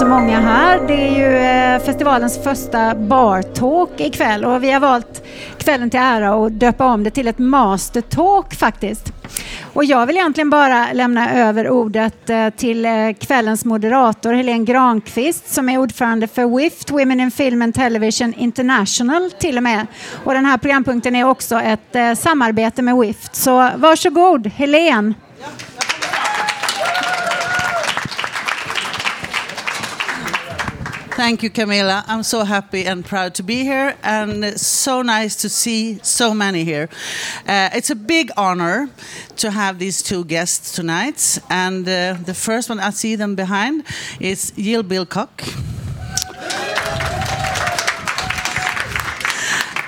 så många här. Det är ju eh, festivalens första bartalk ikväll och vi har valt kvällen till ära och döpa om det till ett mastertalk faktiskt. Och jag vill egentligen bara lämna över ordet eh, till eh, kvällens moderator Helene Granqvist som är ordförande för WIFT, Women in Film and Television International till och med. Och den här programpunkten är också ett samarbete med WIFT. Så varsågod Helene. Thank you, Camilla. I'm so happy and proud to be here, and so nice to see so many here. Uh, it's a big honor to have these two guests tonight, and uh, the first one I see them behind is Jill Bilcock.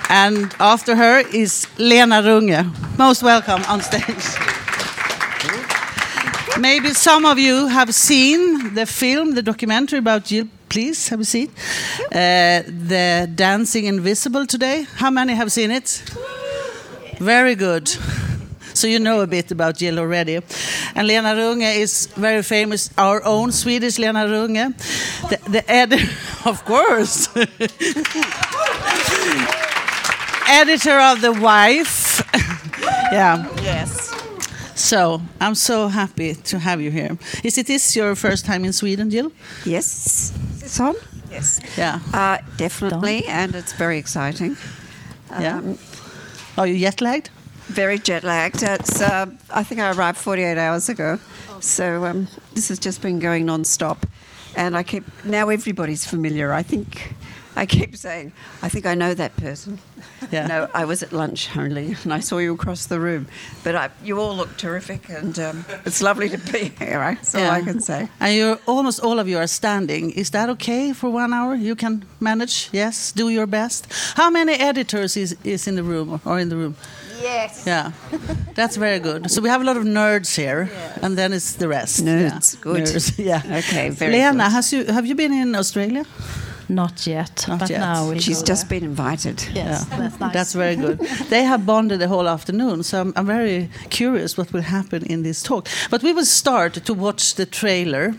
and after her is Lena Runge. Most welcome on stage. Maybe some of you have seen the film, the documentary about Jill please have a seat. Uh, the Dancing Invisible today. How many have seen it? Very good. So you know a bit about Jill already. And Lena Runge is very famous, our own Swedish Lena Runge. The, the ed of course. editor of The Wife. yeah. Yes. So I'm so happy to have you here. Is it this your first time in Sweden, Jill? Yes. On? Yes. Yeah. Uh, definitely, and it's very exciting. Yeah. Um, Are you jet lagged? Very jet lagged. It's. Uh, I think I arrived 48 hours ago, so um, this has just been going non-stop, and I keep now everybody's familiar. I think I keep saying, I think I know that person. Yeah. no, I was at lunch only, and I saw you across the room. But I, you all look terrific, and um, it's lovely to be here. Right? That's yeah. all I can say. And you're almost all of you are standing. Is that okay for one hour? You can manage. Yes, do your best. How many editors is is in the room or in the room? Yes. Yeah, that's very good. So we have a lot of nerds here, yes. and then it's the rest. Nerds, yeah. good. Nerds. Yeah. Okay, very Lena, good. has you have you been in Australia? Not yet, Not but yet. now we'll she's just been invited. Yes, yeah. that's nice. That's very good. they have bonded the whole afternoon, so I'm, I'm, very curious what will happen in this talk. But we will start to watch the trailer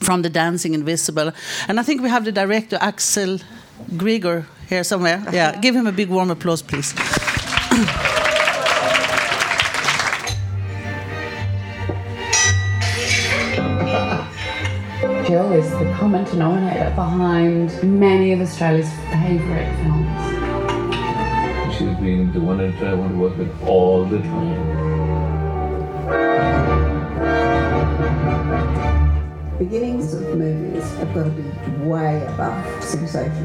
from the Dancing Invisible, and I think we have the director Axel Grigor here somewhere. Yeah, uh-huh. give him a big warm applause, please. Common denominator behind many of Australia's favourite films. She's been the one that I want to work with all the time. Beginnings of movies have got to be way above sensation.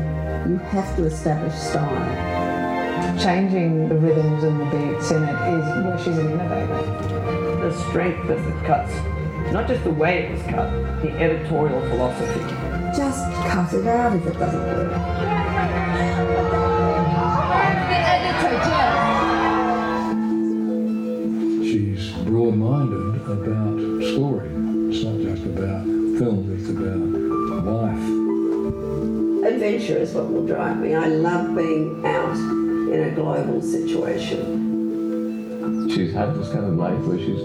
You have to establish style. Changing the rhythms and the beats in it is where she's an innovator. The strength of the cuts not just the way it was cut, the editorial philosophy. Just cut it out if it doesn't work. She's broad-minded about story. It's not just about film, it's about life. Adventure is what will drive me. I love being out in a global situation. She's had this kind of life where she's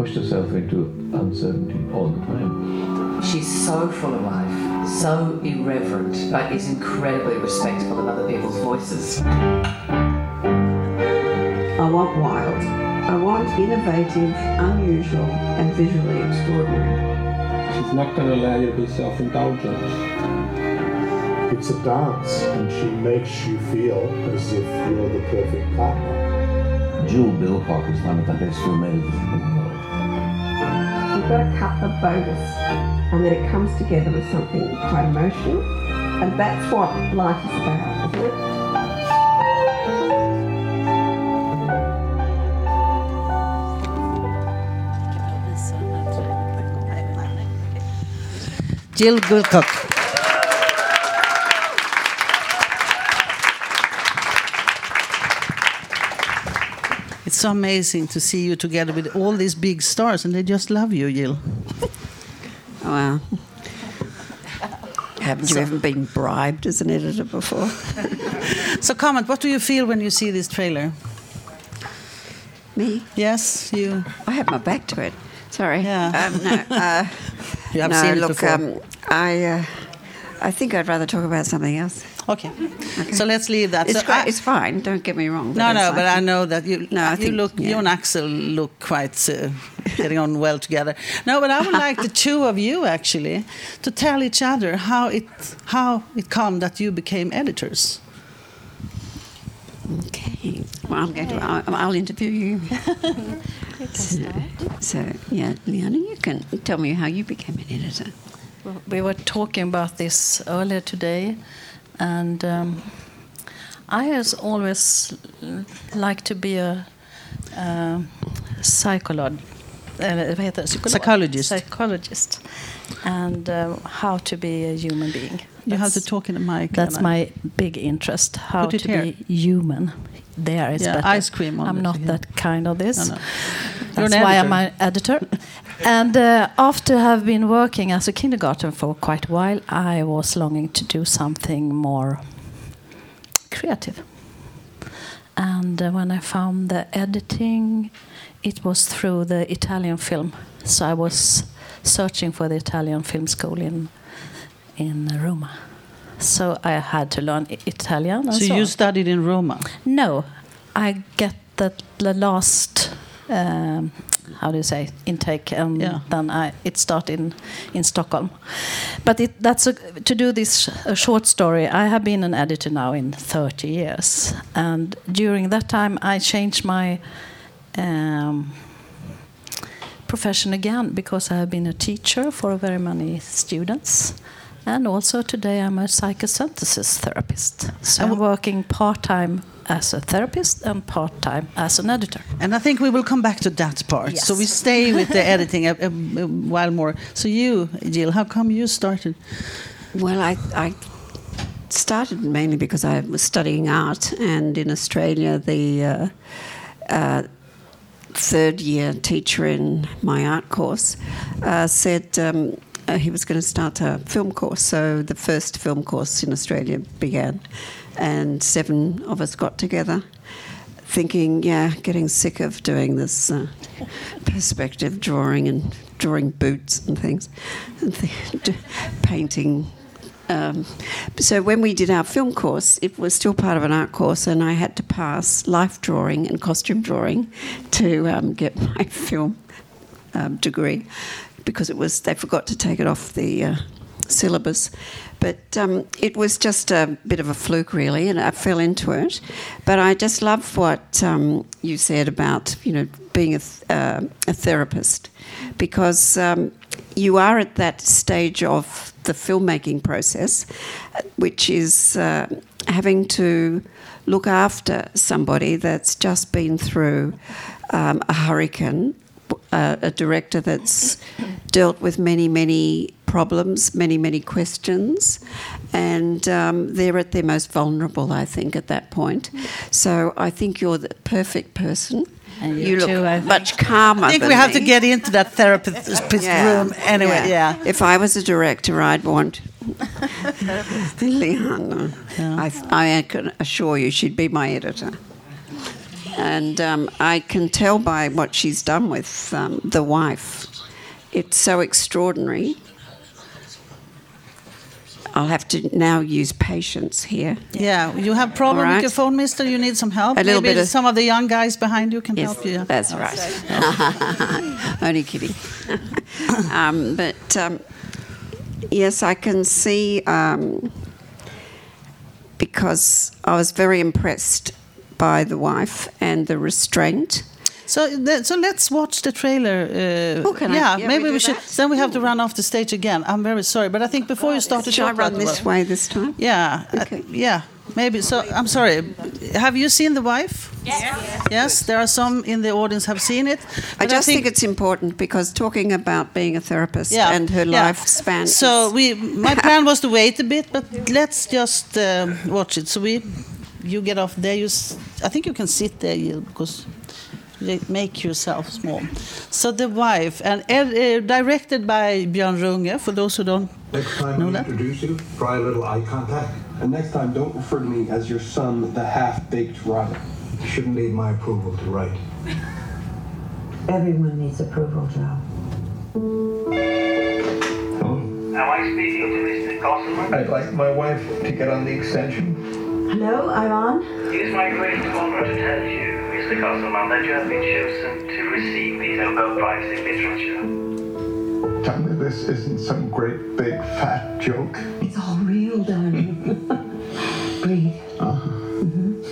pushed herself into uncertainty all the time. She's so full of life, so irreverent, but is incredibly respectful of other people's voices. I want wild. I want innovative, unusual, and visually extraordinary. She's not going to allow you to be self-indulgent. It's a dance, and she makes you feel as if you're the perfect partner. Jill Bilcock is one of the best filmmakers in the world got to cut the bogus and then it comes together with something quite emotional. And that's what life is about, isn't it? Jill Bilcock. So amazing to see you together with all these big stars, and they just love you, Jill. wow. Haven't you ever been bribed as an editor before? so, comment. What do you feel when you see this trailer? Me? Yes, you. I have my back to it. Sorry. Yeah. Um, no. Uh, You have no, seen it look, before. Um, I, uh, I think I'd rather talk about something else. Okay. So let's leave that. It's, So great, I- it's fine. Don't get me wrong. no, no, but I know that you, No, I you think- look, yeah. you and Axel look quite uh, getting on well together. No, but I would like the two of you actually to tell each other how it how it come that you became editors. Okay. Well, I'm going to. I'll, I'll interview you. so, so, yeah, Liana, you can tell me how you became an editor. Well, We were talking about this earlier today, and um, I has always l- liked to be a psycholog, eller vad heter det? Psykolog? Psychologist. Psychologist, and uh, how to be a human being. You have to talk in the mic. That's Anna. my big interest. How to here. be human. There is Yeah, better. ice cream on I'm not that kind of this. No, no. That's why editor. I'm an editor. And uh, after have been working as a kindergarten for quite a while, I was longing to do something more creative. And uh, when I found the editing, it was through the Italian film. So I was searching for the Italian film school in in Roma. So I had to learn I- Italian. So so you studied in Roma. No, I get the, the last um, how do you say intake, and Yeah. then I it started in in Stockholm. But it, that's a, to do this a short story. I have been an editor now in 30 years, and during that time I changed my. Um, profession again because I have been a teacher for very many students. And also today I'm a psychosynthesis therapist. So I'm working part time as a therapist and part time as an editor. And I think we will come back to that part. So we stay with the editing a, a, a while more. So you, Jill, how come you started? Well, I, I started mainly because I was studying art, and in Australia, the uh, uh, third year teacher in my art course uh, said um, uh, he was going to start a film course. So the first film course in Australia began, and seven of us got together. Thinking, yeah, getting sick of doing this uh, perspective drawing and drawing boots and things, and th- painting um, so when we did our film course, it was still part of an art course, and I had to pass life drawing and costume drawing to um, get my film um, degree because it was they forgot to take it off the uh, syllabus. But um, it was just a bit of a fluke, really, and I fell into it. But I just love what um, you said about you know being a, th- uh, a therapist because um, you are at that stage of the filmmaking process, which is uh, having to look after somebody that's just been through um, a hurricane, uh, a director that's dealt with many, many problems, many, many questions, and um, they're at their most vulnerable, I think, at that point. So I think you're the perfect person. And you look too, much calmer. I think we than have to get into that therapist room anyway. Yeah. If I was a director, I'd want Liana. I, I can assure you she'd be my editor. And um, I can tell by what she's done with um, the wife. It's so extraordinary. I'll have to now use patience here. Yeah, you have problem right. with your phone, Mister. You need some help. A little Maybe bit of- some of the young guys behind you can Yes, help you. that's right. Only kidding. um, but um, yes, I can see um, because I was very impressed by the wife and the restraint. So, th- so let's watch the trailer. Uh, Oh, can I- yeah, yeah, maybe we we, should. that? Then we have to run off the stage again. I'm very sorry, but I think before you start to Shall I talk run this way this time? Yeah, uh, yeah, maybe. So I'm sorry. Have you seen the wife? Yes. Yes, there are some in the audience have seen it. I but just think, it's important because talking about being a therapist and her yeah. lifespan. So we, my plan was to wait a bit, but let's just um, watch it. So we, you get off there. You, s- I think you can sit there you, because you make yourself small. So the wife and uh, directed by Björn Runge. For those who don't Next time know we that. introduce you, try a little eye contact. And next time, don't refer to me as your son, the half-baked rotter. You shouldn't need my approval to write. Everyone needs approval, Joe. Am I speaking to Mr. Castleman? I'd like my wife to get on the extension. Hello, I'm on. It is my great honor to tell you, Mr. Castleman, that you have been chosen to receive the Nobel Prize in Literature. Tell me this isn't some great big fat joke. It's all real, darling. Breathe. Mm-hmm.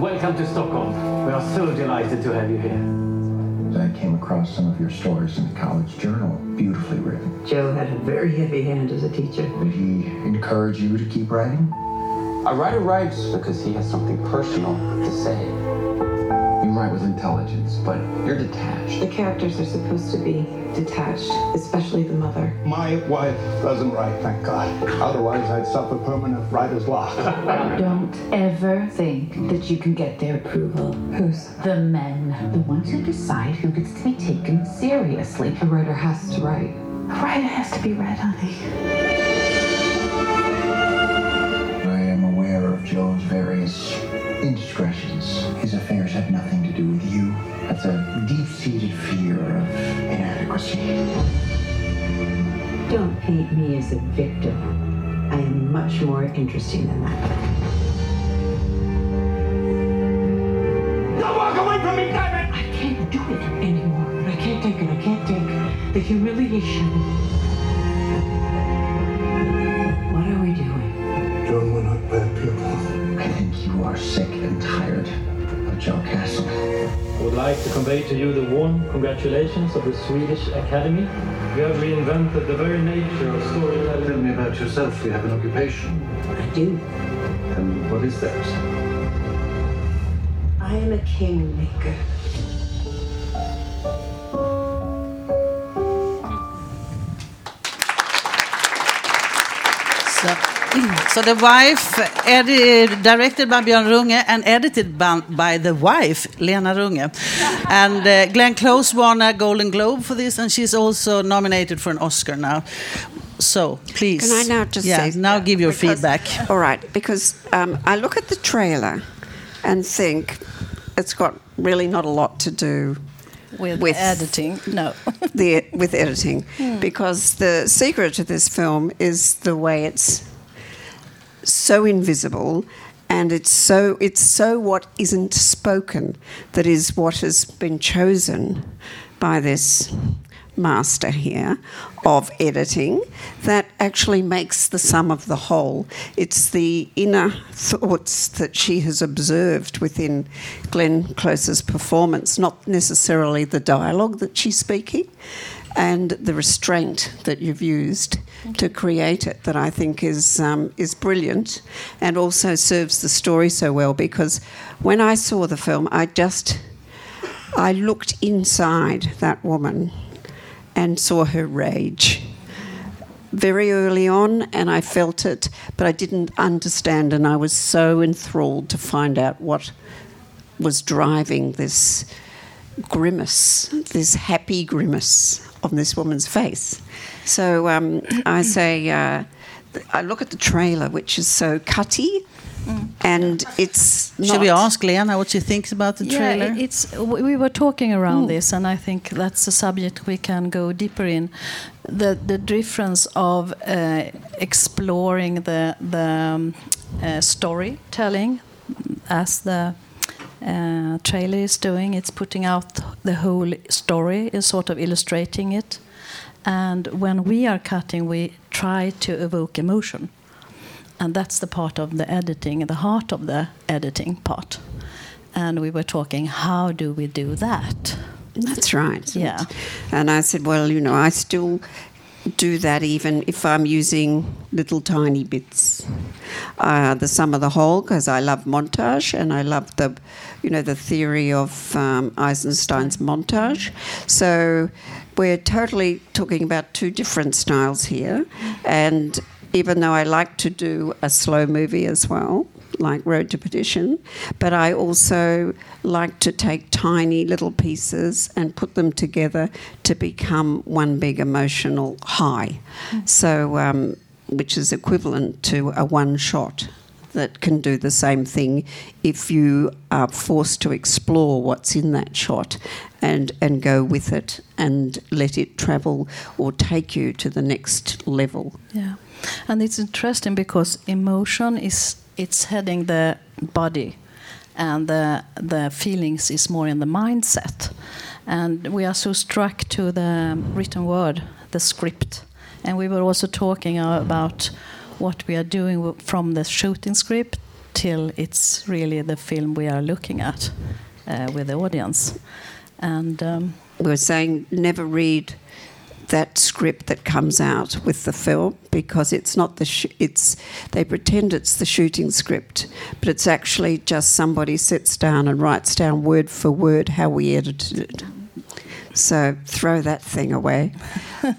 Welcome to Stockholm. We are so delighted to have you here. I came across some of your stories in the college journal, beautifully written. Joe had a very heavy hand as a teacher. Did he encourage you to keep writing? A writer writes because he has something personal to say. You write with intelligence, but you're detached. The characters are supposed to be detached, especially the mother. My wife doesn't write, thank God. Otherwise, I'd suffer permanent writer's block. Don't ever think that you can get their approval. Who's? The men. The ones who decide who gets to be taken seriously. A writer has to write. A writer has to be read, honey. I am aware of Joe's various indiscretions. His affairs have nothing to do with you. That's a deep-seated fear of inadequacy. Don't paint me as a victim. I am much more interesting than that. Now walk away from me, damn it! I can't do it anymore. I can't take it. I can't take the humiliation. I think you are sick and tired of Joe Castle. I would like to convey to you the warm congratulations of the Swedish Academy. You have reinvented the very nature of storytelling. Tell me about yourself. You have an occupation. I do. And what is that? I am a kingmaker. So, so the wife, edi- directed by Björn Runge and edited by, by the wife, Lena Runge. And uh, Glenn Close won a Golden Globe for this, and she's also nominated for an Oscar now. So please, Can I now just yeah, say? now give your because- feedback. All right, because um, I look at the trailer and think it's got really not a lot to do With, With- editing, no. the with editing, Hmm. because the secret to this film is the way it's so invisible. And it's so it's so what isn't spoken that is what has been chosen by this master here of editing that actually makes the sum of the whole. It's the inner thoughts that she has observed within Glenn Close's performance, not necessarily the dialogue that she's speaking, and the restraint that you've used to create it that I think is um, is brilliant and also serves the story so well because when I saw the film I just I looked inside that woman and saw her rage very early on and I felt it but I didn't understand and I was so enthralled to find out what was driving this grimace this happy grimace on this woman's face so um, I say uh, I look at the trailer which is so cutty and it's Should we ask Lena what she thinks about the trailer? Yeah, it's we were talking around Mm. this, and I think that's a subject we can go deeper in. The the difference of uh, exploring the the um, uh, storytelling as the uh, trailer is doing. It's putting out the whole story, is sort of illustrating it, and when we are cutting, we try to evoke emotion and that's the part of the editing, the heart of the editing part. And we were talking, how do we do that? That's right. Yeah. And I said, well, you know, I still do that even if I'm using little tiny bits. Uh, the sum of the whole, because I love montage and I love the, you know, the theory of um, Eisenstein's montage. So we're totally talking about two different styles here. And even though I like to do a slow movie as well, like Road to Perdition, but I also like to take tiny little pieces and put them together to become one big emotional high. So, um, which is equivalent to a one shot that can do the same thing if you are forced to explore what's in that shot and, and go with it and let it travel or take you to the next level. Yeah, and it's interesting because emotion is it's heading the body, and the the feelings is more in the mindset, and we are so struck to the written word, the script, and we were also talking about what we are doing from the shooting script till it's really the film we are looking at uh, with the audience, and. Um, we were saying never read that script that comes out with the film because it's not the sh- it's they pretend it's the shooting script but it's actually just somebody sits down and writes down word for word how we edited it. So throw that thing away.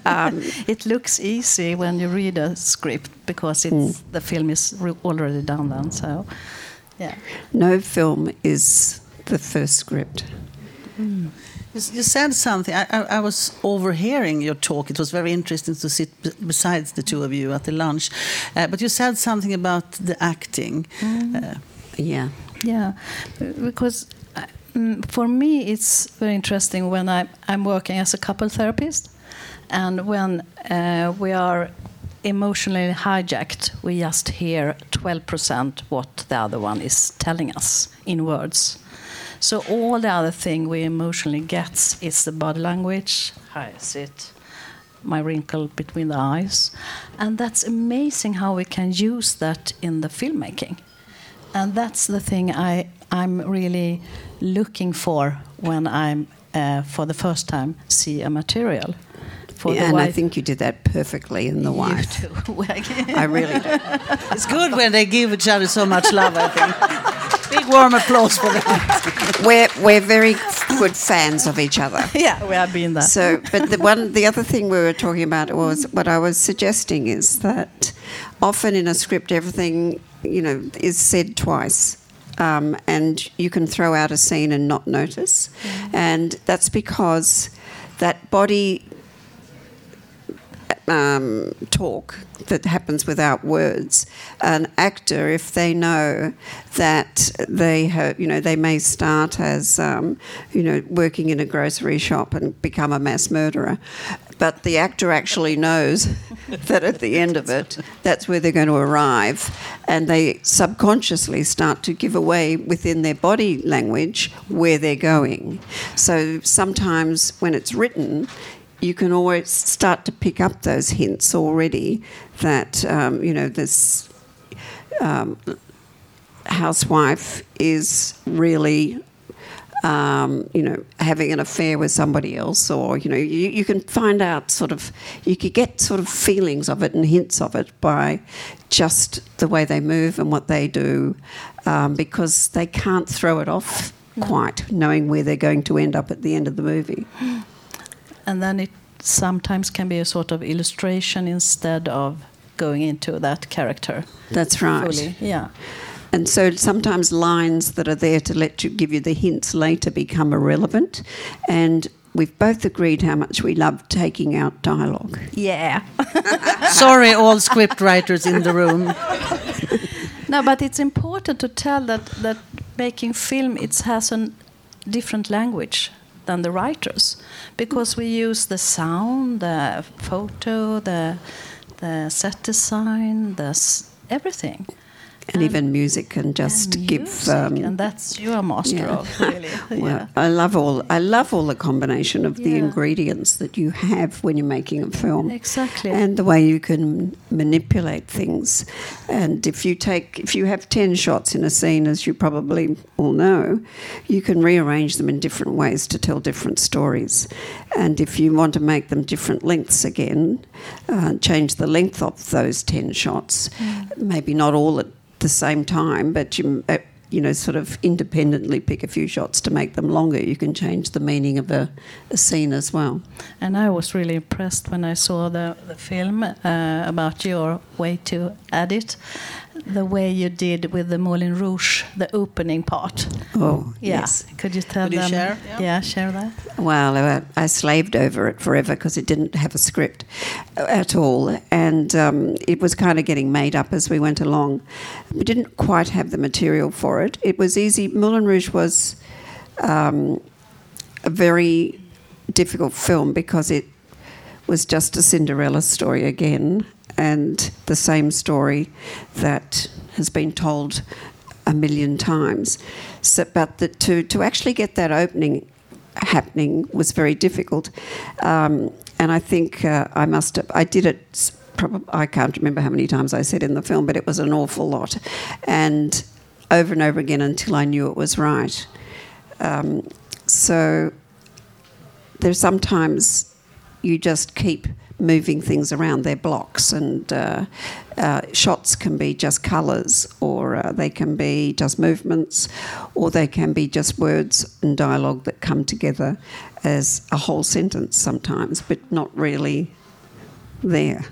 Um, it looks easy when you read a script because it's the film is re- already done then so yeah. No film is the first script You you said something. I, I, I was overhearing your talk. It was very interesting to sit b- besides the two of you at the lunch. Uh, but you said something about the acting. Uh, yeah. Yeah, because uh, mm, for me it's very interesting when I, I'm working as a couple therapist, and when uh, we are emotionally hijacked, we just hear 12% what the other one is telling us in words. So all the other thing we emotionally get is the body language, I sit, my wrinkle between the eyes, and that's amazing how we can use that in the filmmaking and that's the thing I I'm really looking for when I'm uh, for the first time see a material. For Yeah, the and I think you did that perfectly in the wife. too. I really do. it's good when they give each other so much love, I think. Big warm applause for that. we're we're very good fans of each other. yeah, we have been that. So, but the one, the other thing we were talking about was what I was suggesting is that often in a script, everything you know is said twice. Um, and you can throw out a scene and not notice, and that's because that body um, talk that happens without words. An actor, if they know that they have, you know, they may start as, um, you know, working in a grocery shop and become a mass murderer, but the actor actually knows that at the end of it, that's where they're going to arrive, and they subconsciously start to give away within their body language where they're going. So sometimes when it's written, you can always start to pick up those hints already that um, you know this um, housewife is really um, you know having an affair with somebody else or you know you, you can find out sort of you could get sort of feelings of it and hints of it by just the way they move and what they do um, because they can't throw it off quite knowing where they're going to end up at the end of the movie and then it sometimes can be a sort of illustration instead of going into that character. That's right. Fully. Yeah. And so sometimes lines that are there to let you give you the hints later become irrelevant. And we've both agreed how much we love taking out dialogue. Yeah. Sorry, all script writers in the room. no, but it's important to tell that that making film it has a different language than the writers because we use the sound, the photo, the the set design, the everything. And, even music can just and give. music, um, and that's you're a master yeah. of, really. Well, yeah. I love all. I love all the combination of the ingredients that you have when you're making a film. Exactly. And the way you can manipulate things. And if you take, if you have ten shots in a scene, as you probably all know, you can rearrange them in different ways to tell different stories. And if you want to make them different lengths again, uh, change the length of those ten shots. Maybe not all at the same time, but you. Uh, you know, sort of independently pick a few shots to make them longer. You can change the meaning of a, a scene as well. And I was really impressed when I saw the, the film uh, about your way to edit. The way you did with the Moulin Rouge, the opening part. Oh, yeah. yes. Could you tell Could you share? Yeah. share that. Well, uh, I slaved over it forever because it didn't have a script uh, at all, and um, it was kind of getting made up as we went along. We didn't quite have the material for it. It was easy. Moulin Rouge was um, a very difficult film because it was just a Cinderella story again, and the same story that has been told a million times. So, but the, to to actually get that opening happening was very difficult, um, and I think uh, I must have I did it. Probably, I can't remember how many times I said in the film, but it was an awful lot, and over and over again until I knew it was right. Um, so there's sometimes you just keep moving things around. They're blocks, and uh, uh, shots can be just colours, or uh, they can be just movements, or they can be just words and dialogue that come together as a whole sentence sometimes, but not really there.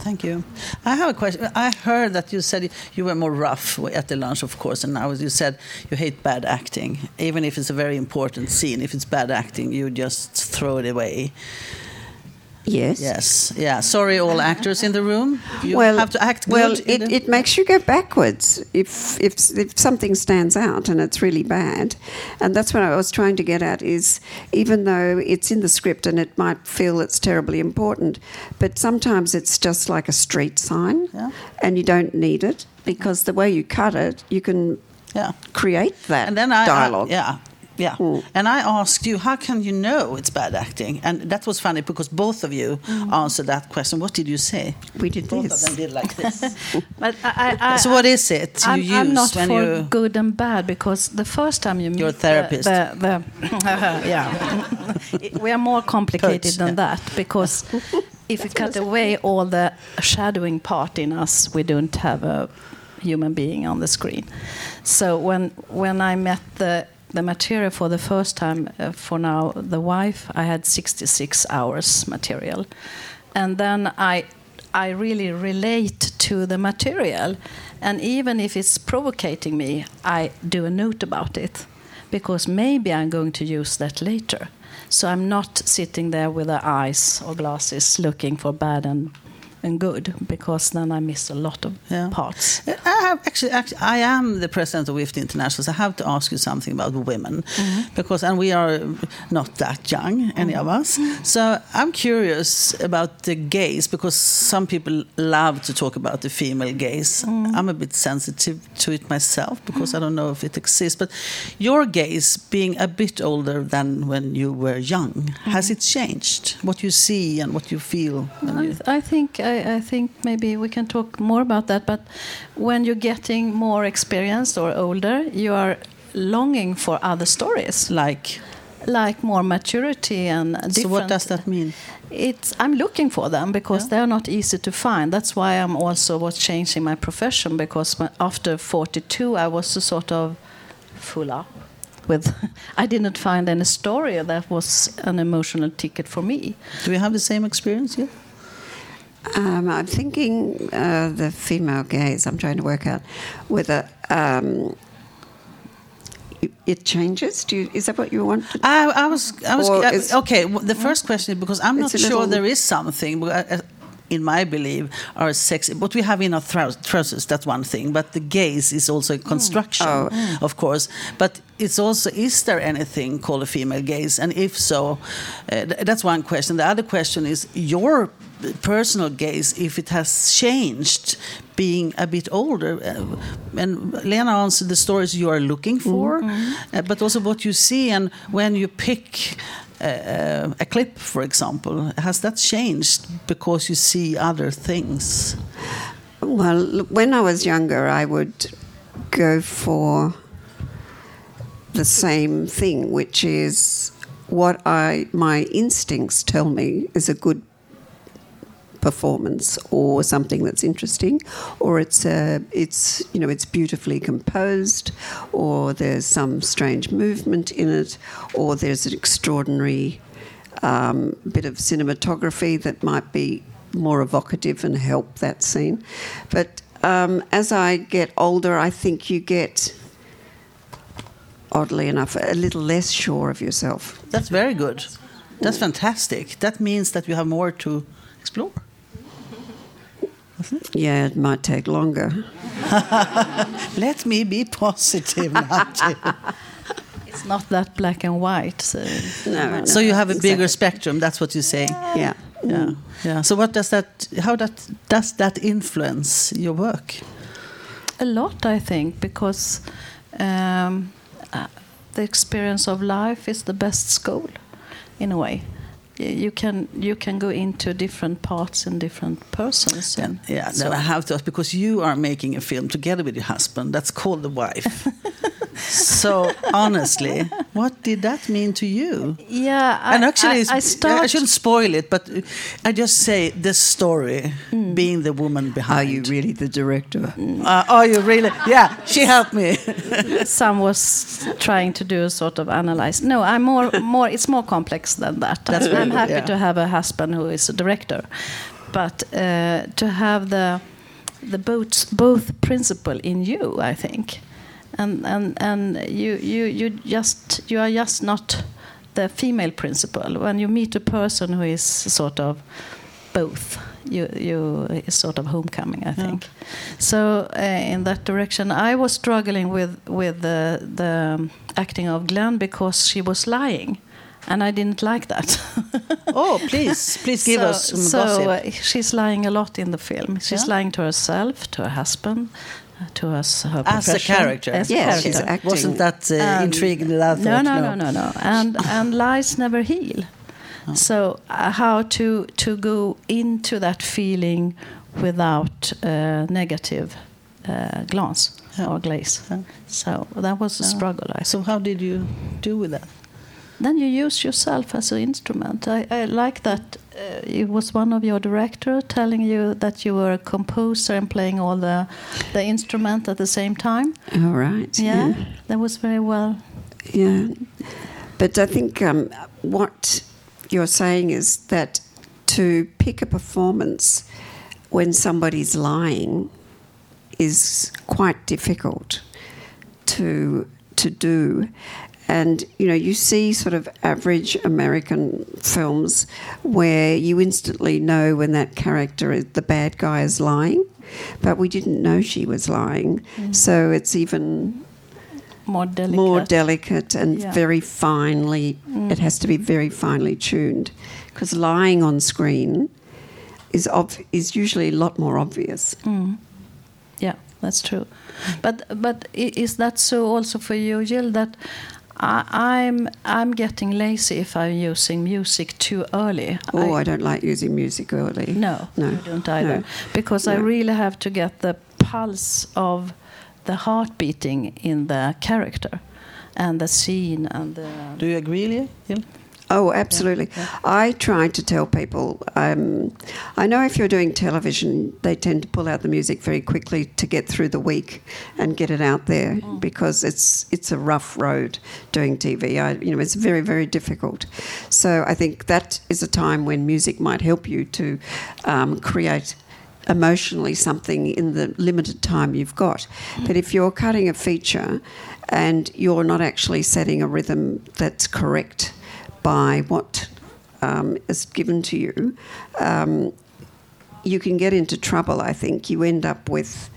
Thank you. I have a question. I heard that you said you were more rough at the lunch, of course, and now you said you hate bad acting. Even if it's a very important scene, if it's bad acting, you just throw it away. Yes. Yes. Yeah. Sorry, all actors in the room. You well, have to act good. Well, it, the- it makes you go backwards if, if if something stands out and it's really bad, and that's what I was trying to get at. Is even though it's in the script and it might feel it's terribly important, but sometimes it's just like a street sign, Yeah. and you don't need it because the way you cut it, you can Yeah. create that and then I, I- dialogue. Yeah. Yeah, and I asked you, how can you know it's bad acting? And that was funny because both of you mm. answered that question. What did you say? We did both this. of them did like this. But I, I, so what is it you I'm, use I'm not when for you? good and bad because the first time you meet You're therapist. the, the, the yeah, we are more complicated Coach, than yeah. that because if we cut away all the shadowing part in us, we don't have a human being on the screen. So when when I met the the material for the first time uh, for now the wife i had 66 hours material. And then i i really relate to the material. And even if it's provocating me i do a note about it. Because maybe i'm going to use that later. So i'm not sitting there with the eyes or glasses looking for bad and and good because then I miss a lot of parts. I have actually, actually, I am the president of WIFT International, so I have to ask you something about women, mm-hmm. because and we are not that young, any of us. Mm-hmm. So I'm curious about the gaze, because some people love to talk about the female gaze. Mm. I'm a bit sensitive to it myself because I mm. don't know if it exists. But your gaze, being a bit older than when you were young, has mm-hmm. it changed? What you see and what you feel? I, you- I think I, I think maybe we can talk more about that. But when you're getting more experienced or older, you are longing for other stories, like like more maturity and different. So what does that mean? It's I'm looking for them because they're not easy to find. That's why I'm also was changing my profession because after 42 I was a sort of full up with I didn't find any story that was an emotional ticket for me. Do you have the same experience? Yeah. Um, I'm thinking uh, the female gaze. I'm trying to work out whether um, it- changes. Do you, is that what you want? I, I was, I was uh, okay. The first question is because I'm not sure little- there is something. but, uh, In my belief, are sexy. What we have in our trousers, that's one thing. But the gaze is also a construction, Oh. of course. But it's also, is there anything called a female gaze? And if so, uh, th- that's one question. The other question is your personal gaze, if it has changed being a bit older. Uh, and Lena answered the stories you are looking for, uh, but also what you see and when you pick a clip, for example, has that changed because you see other things? Well, when I was younger, I would go for the same thing, which is what I my instincts tell me is a good performance or something that's interesting or it's uh, it's you know it's beautifully composed or there's some strange movement in it or there's an extraordinary um, bit of cinematography that might be more evocative and help that scene but um, as I get older, I think you get, oddly enough, a little less sure of yourself. That's very good. That's fantastic. That means that you have more to explore. Yeah, it might take longer. Let me be positive, It's not that black and white. So, No, so you have a bigger spectrum. That's what you're saying. Yeah. Yeah. Yeah. So what does that? How that does that influence your work? A lot, I think, because um, uh, the experience of life is the best school, in a way. You can you can go into different parts and different persons. And Yeah, so- no, I have to ask because you are making a film together with your husband. That's called The Wife. so honestly, what did that mean to you? Yeah, I, and actually, I, I start. I shouldn't spoil it, but I just say the story, being the woman behind. Are you really the director? Uh, are you really? Yeah, she helped me. Some was trying to do a sort of analyze. No, I'm more more. It's more complex than that. That's I'm very good, happy yeah. to have a husband who is a director, but uh, to have the the both both principle in you, I think, and and and you you you just you are just not the female principle. When you meet a person who is sort of both, you you is sort of homecoming, I think. So uh, in that direction, I was struggling with with the the acting of Glenn because she was lying, and I didn't like that. oh, please, please give so, us some so gossip. uh, she's lying a lot in the film. She's Yeah? lying to herself, to her husband, to her, s- her As a character. As a Yeah, character. she's acting. Wasn't that uh, And- intriguing? That I no, thought, no, no, no, no. And and lies never heal. Oh. So uh, how to to go into that feeling without uh, negative uh, glance or glaze. So that was a Yeah. struggle. I So how did you do with that? Then you use yourself as an instrument. I, I like that uh, it was one of your director telling you that you were a composer and playing all the the instrument at the same time. All right. Yeah, that was very well. Yeah. But I think um, what you're saying is that to pick a performance when somebody's lying is quite difficult to to do. And you know, you see sort of average American films where you instantly know when that character, is, the bad guy, is lying, but we didn't know she was lying. So it's even More delicate. more delicate and Yeah. very finely. Mm. It has to be very finely tuned because lying on screen is ob- is usually a lot more obvious. Mm. Yeah, that's true. But but is that so also for you, Jill? That I, I'm I'm getting lazy if I'm using music too early. Oh, I, don't like using music early. No, no, I don't either. no. Because I really have to get the pulse of the heart beating in the character and the scene and the. Do you agree, Leah? Oh, absolutely. I try to tell people. Um, I know if you're doing television, they tend to pull out the music very quickly to get through the week and get it out there because it's it's a rough road doing TV. I, you know, it's very very difficult. So I think that is a time when music might help you to um, create emotionally something in the limited time you've got. But if you're cutting a feature and you're not actually setting a rhythm that's correct by what um, is given to you, um, you can get into trouble, I think. You end up with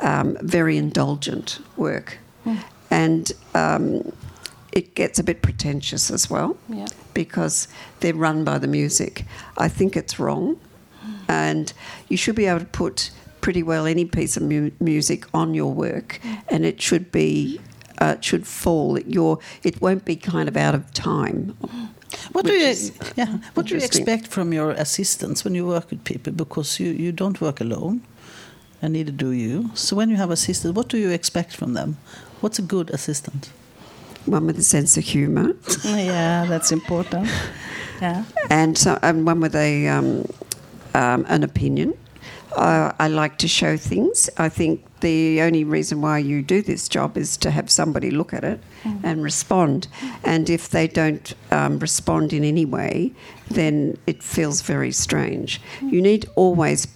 um, very indulgent work. And um, it gets a bit pretentious as well Yeah. because they're run by the music. I think it's wrong. And you should be able to put pretty well any piece of mu- music on your work, and it should be, uh, should fall. Your, it won't be kind of out of time. What do you is yeah? What do you expect from your assistants when you work with people? Because you, you don't work alone, and neither do you. So when you have assistants, what do you expect from them? What's a good assistant? One with a sense of humour. yeah, that's important. Yeah. and so and one with a um, um, an opinion. Uh, I like to show things. I think the only reason why you do this job is to have somebody look at it mm. and respond. And if they don't um, respond in any way, then it feels very strange. Mm. You need always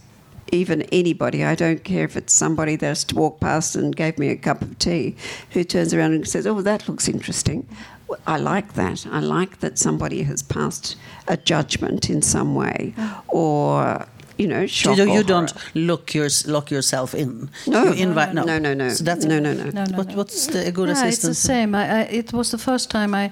even anybody, I don't care if it's somebody that has to walk past and gave me a cup of tea, who turns around and says, "Oh, that looks interesting." Well, I like that. I like that somebody has passed a judgment in some way, mm. or you know, shock you, or you don't horror. look your, lock yourself in. No. you invite no, No, no, no. So that's No, no, no. No, no, what, no. What's the a good yeah, assistant? it's the same. I, I, it was the first time I,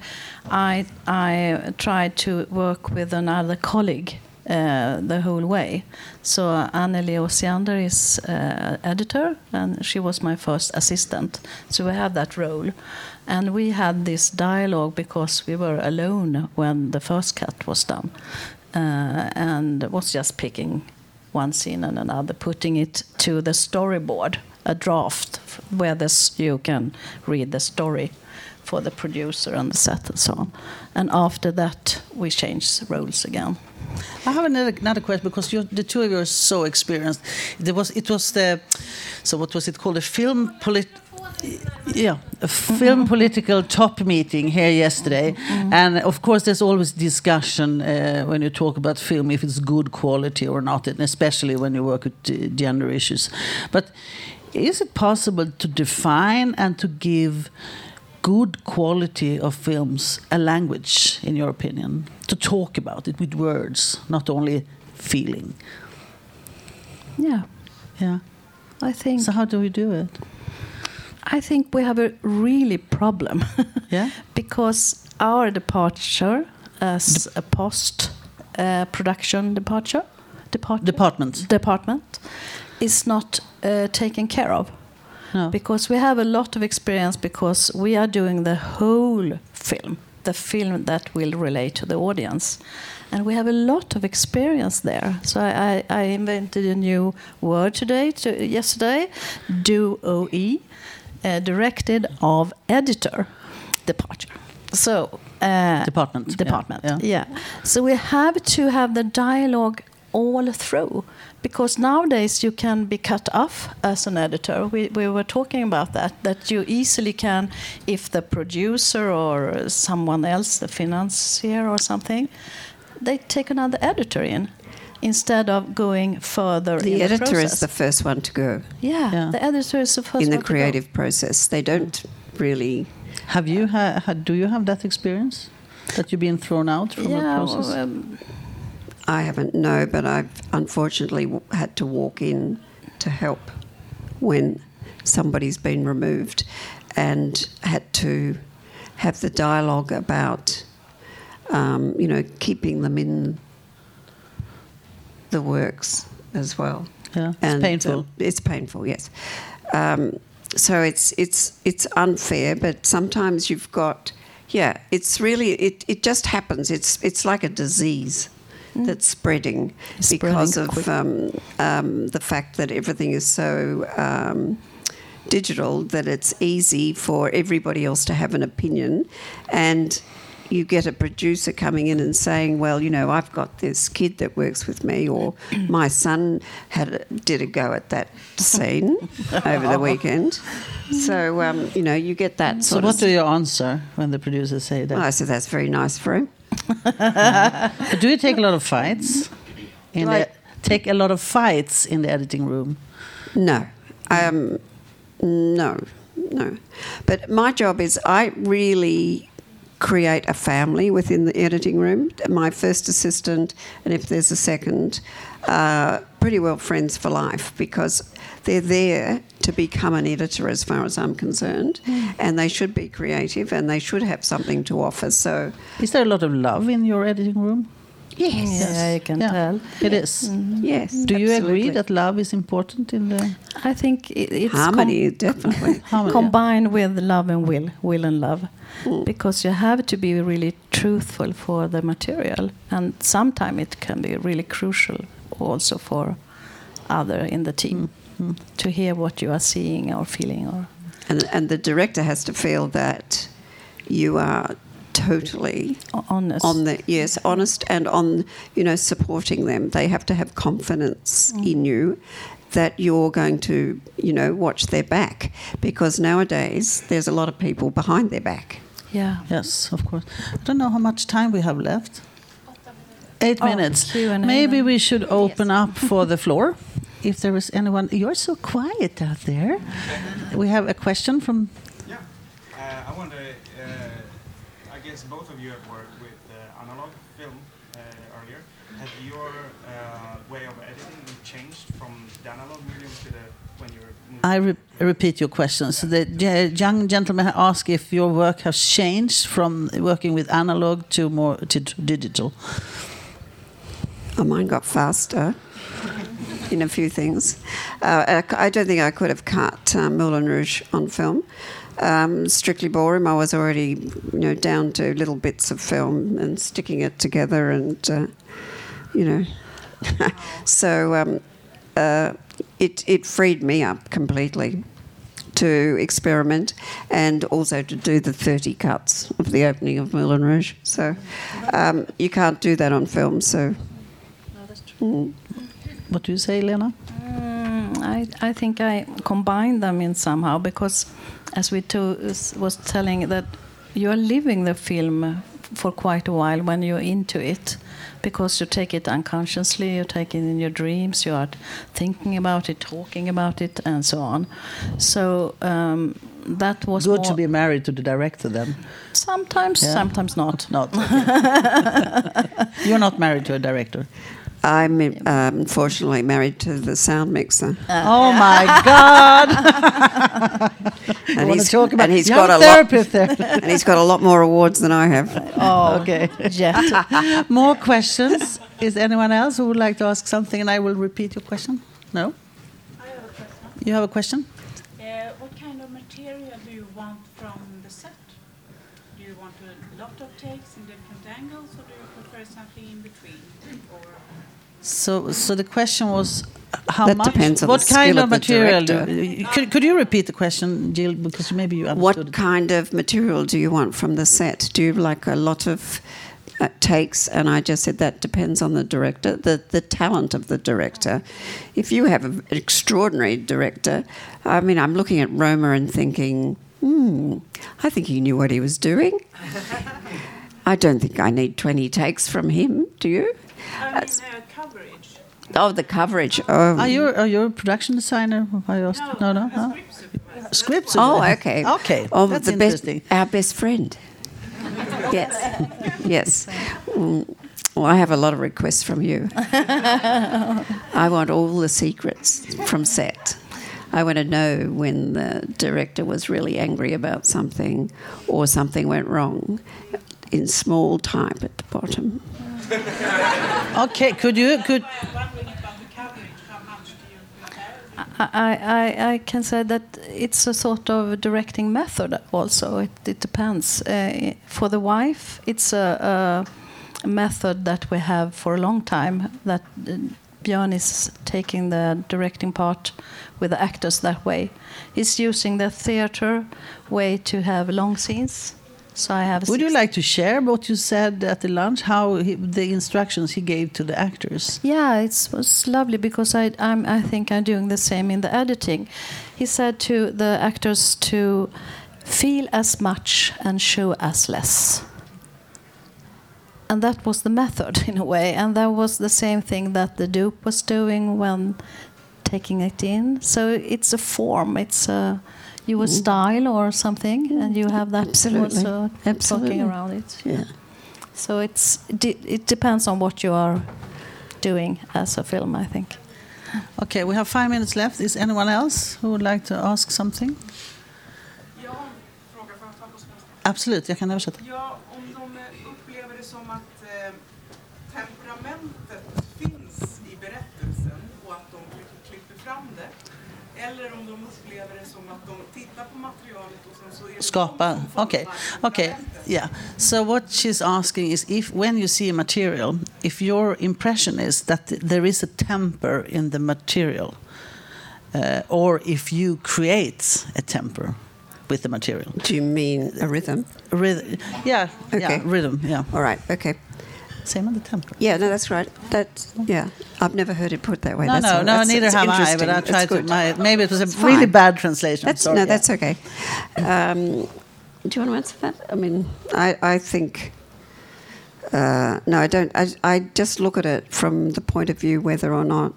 I, I tried to work with another colleague uh, the whole way. So Anneli Osiander is uh, editor, and she was my first assistant. So we had that role, and we had this dialogue because we were alone when the first cut was done, uh, and was just picking one scene and another, putting it to the storyboard, a draft where this you can read the story for the producer and the set and so on. And after that, we changed roles again. I have another, another question because you're, the two of you are so experienced. There was it was the so what was it called a film polit yeah a film political top meeting here yesterday and of course there's always discussion uh, when you talk about film if it's good quality or not and especially when you work with gender issues but is it possible to define and to give good quality of films a language, in your opinion, to talk about it with words, not only feeling? Yeah, Yeah. I think. So how do we do it? I think we have a really problem. Yeah. because our departure as a post uh, production departure depart- Department. department is not uh, taken care of. No. Because we have a lot of experience because we are doing the whole film, the film that will relate to the audience. And we have a lot of experience there. So I, I, I invented a new word today, to, yesterday, DOE, uh, directed of editor departure. So uh, Department, yeah, department, yeah. yeah. So we have to have the dialogue all through because nowadays you can be cut off as an editor. We, we were talking about that, that you easily can, if the producer or someone else, the financier or something, they take another editor in instead of going further The in the editor process. is the first one to go yeah, Yeah. the editor is the first in the one to go. creative process. They don't really. Have you ha- had? Do you have that experience that you've been thrown out from a process? well, um, I haven't no, but I've unfortunately w- had to walk in to help when somebody's been removed, and had to have the dialogue about, um, you know, keeping them in the works as well. yeah, it's painful. uh, it's painful, yes. Um, so it's it's it's unfair, but sometimes you've got, yeah. It's really it, it just happens. It's it's like a disease that's spreading because Spreading of um, um, the fact that everything is so. Um, digital that it's easy for everybody else to have an opinion and you get a producer coming in and saying well you know i've got this kid that works with me or my son had a, did a go at that scene over the weekend so um, you know you get that So sort what do you answer when the producers say that? Well, i said that's very nice for him do you take a lot of fights? In I- the, take a lot of fights in the editing room. No. Um, no, no. But my job is I really create a family within the editing room. My first assistant, and if there's a second, uh, pretty well friends for life because they're there to become an editor as far as I'm concerned. And they should be creative and they should have something to offer. So, Is there a lot of love in your editing room? Yes. yeah, you can Yeah, tell. It is. Yes. Do you agree that love is important in the I think it, it's Harmony, com- definitely. harmony? combined with love and will, will and love, Mm. because you have to be really truthful for the material, and sometimes it can be really crucial also for other in the team Mm, to hear what you are seeing or feeling or. And, and the director has to feel that you are totally honest. on the yes honest and on you know supporting them they have to have confidence in you that you're going to you know watch their back because nowadays there's a lot of people behind their back Yeah. Yes, of course. I don't know how much time we have left. Eight Oh, minutes. Q&A Maybe then. we should open up for the floor. if there is anyone. You're so quiet out there. We have a question from. Yeah. Uh, I wonder, uh, I guess both of you have worked with uh, analog film uh, earlier. Have your uh, way of editing changed from the analog medium to the when you're I re- repeat your question. So the young gentleman asked if your work has changed from working with analog to more to, to digital. Oh, mine got faster in a few things. Uh, I c- I don't think I could have cut uh, Moulin Rouge on film. Um, Strictly Ballroom, I was already, you know, down to little bits of film and sticking it together, and uh, you know, so um, uh, it it freed me up completely to experiment and also to do the 30 cuts of the opening of Moulin Rouge. So um, you can't do that on film. So. Mm. What do you say, Lena? I, I think I combine them in somehow because, as we to, was telling, that you are living the film for quite a while when you're into it, because you take it unconsciously, you take it in your dreams, you are thinking about it, talking about it, and so on. So um, that was Good to be married to the director then. sometimes, Yeah. sometimes not. Not. You're not married to a director. I'm um, unfortunately married to the sound mixer. oh my God! and wanna he's, talk about- and he's you got a therapist lot, there. and he's got a lot more awards than I have. Oh, okay. Yeah. More questions? Is anyone else who would like to ask something, and I will repeat your question? No. You have a question? Uh, what kind of material do you want from the set? Do you want a lot of takes in different angles, or do you prefer something in between? Or So, so the question was how That much? depends on what the kind skill of of the material? do you- could, could you repeat the question, Jill? Because maybe you understood What it. kind of material do you want from the set? Do you like a lot of uh, takes? And I just said that depends on the director, the, the talent of the director. If you have an extraordinary director, I mean, I'm looking at Roma and thinking, hmm, I think he knew what he was doing. I don't think I need 20 takes from him, do you? I mean, uh, coverage. Oh, the coverage. Oh, Are you are you a production designer? I asked. No, no, no. Script. Oh, okay. Okay, Oh, that's the best, interesting. our best friend. Yes, yes. Mm, Well, I have a lot of requests from you. I want all the secrets from set. I want to know when the director was really angry about something or something went wrong in small type at the bottom. Okay, could you could I, I, I can say that it's a sort of directing method also. It, it depends. Uh, for the wife, it's a, a method that we have for a long time. That uh, Björn is taking the directing part with the actors that way. He's using the theater way to have long scenes. So I have. Would you like to share what you said at the lunch? How he, the instructions he gave to the actors? Yeah, it was lovely because I, I'm, I think I'm doing the same in the editing. He said to the actors to feel as much and show as less. And that was the method in a way, and that was the same thing that the dupe was doing when taking it in. So it's a form, it's a you a mm-hmm. style or something, and you have that Absolutely. also Absolutely. talking around it. Yeah. So it's it depends on what you are doing as a film, I think. Okay, we have five minutes left. Is anyone else who would like to ask something? Jag har en fråga, får jag ta på svenska? Absolut, jag kan översätta. Ja, om upplever det som att de tittar på materialet och sen så är det Skapa. Okay, okay, yeah. So what she's asking is if when you see a material, if your impression is that there is a temper in the material, uh, or if you create a temper with the material. Do you mean a rhythm? Rhythm, yeah, Okay. yeah, rhythm, yeah. All right, okay. Same on the temper. Yeah, no, that's right. That yeah, I've never heard it put that way. No, that's no, all- no, neither have I. But. I tried to. My, maybe it was a It's really fine. bad translation. That's, sorry. no, yeah. that's okay. Um, do you want to answer that? I mean, I, I think. Uh, no, I don't. I, I just look at it from the point of view whether or not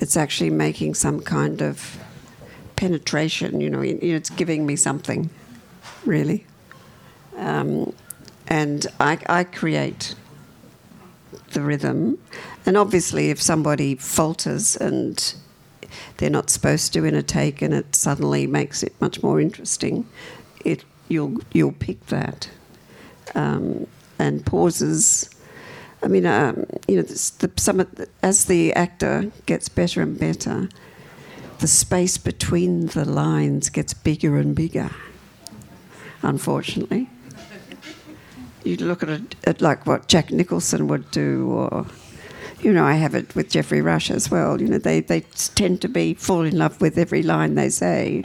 it's actually making some kind of penetration. You know, it- it's giving me something, really. Um, and I, I create the rhythm. And obviously, if somebody falters and they're not supposed to in a take, and it suddenly makes it much more interesting, it you'll you'll pick that. Um, and pauses. I mean, um, you know, the, some the, as the actor gets better and better, the space between the lines gets bigger and bigger. Unfortunately, you look at it at like what Jack Nicholson would do, or you know, I have it with Geoffrey Rush as well. You know, they they tend to be fall in love with every line they say,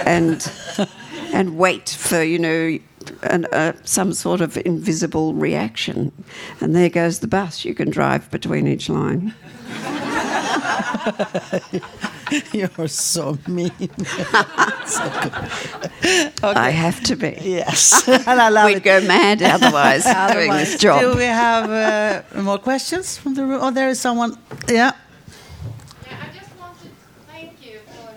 and and wait for you know. An, uh, some sort of invisible reaction, and there goes the bus. You can drive between each line. You're so mean. so good. I have to be. Yes, and I love We'd it. go mad otherwise doing this job. Do we have uh, more questions from the room? Oh, there is someone. Yeah. thank you for uh,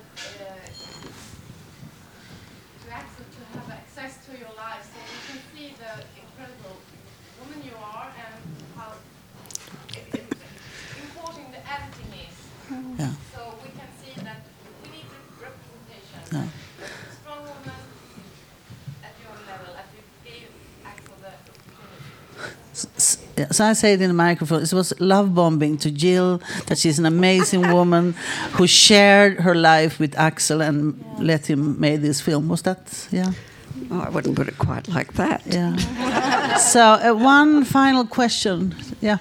to access to have access to your life, so we can see the incredible woman you are and how important the editing is. Yeah. So we can see that we need the representation. Yeah. Strong woman at your level, as you gave Axel the opportunity. S- yeah, So I say it in the microphone. It was love bombing to Jill that she's an amazing woman who shared her life with Axel and let him make this film. Was that yeah? Oh, I wouldn't put it quite like that. Yeah. so uh, one final question. Yeah.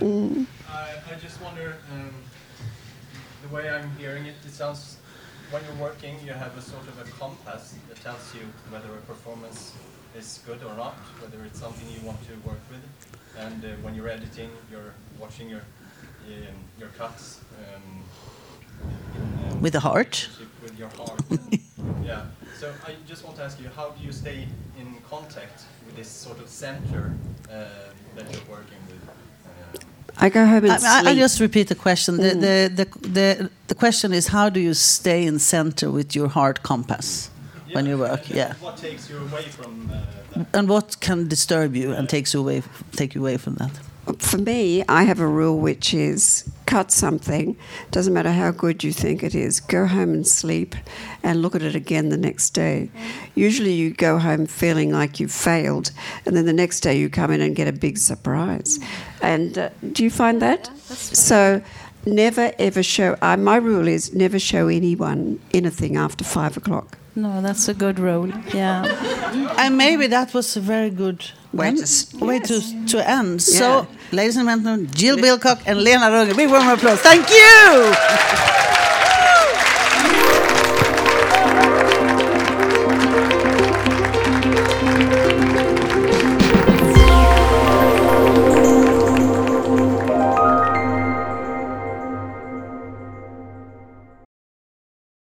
I, I just wonder, um, the way I'm hearing it, it sounds, when you're working, you have a sort of a compass that tells you whether a performance is good or not, whether it's something you want to work with. And uh, when you're editing, you're watching your, um, your cuts. Um, in, um, With the heart? With your heart. yeah. So I just want to ask you, how do you stay in contact with this sort of center uh, that you're working with? I go home and I, I- I just repeat the question. The, Mm. the, the, the, the question is how do you stay in center with your heart compass when you work? Yeah. What takes you away from uh, that? And what can disturb you and takes you away, take you away from that? For me, I have a rule which is cut something, doesn't matter how good you think it is, go home and sleep and look at it again the next day. Usually you go home feeling like you've failed, and then the next day you come in and get a big surprise. And uh, do you find that? So never ever show, uh, my rule is never show anyone anything after five o'clock. No, that's a good rule. Yeah. And maybe that was a very good Way end- to s- way to, to end. Yeah. So, ladies and gentlemen, Jill Bilcock and Lena Runge. Big warm applause. Thank you!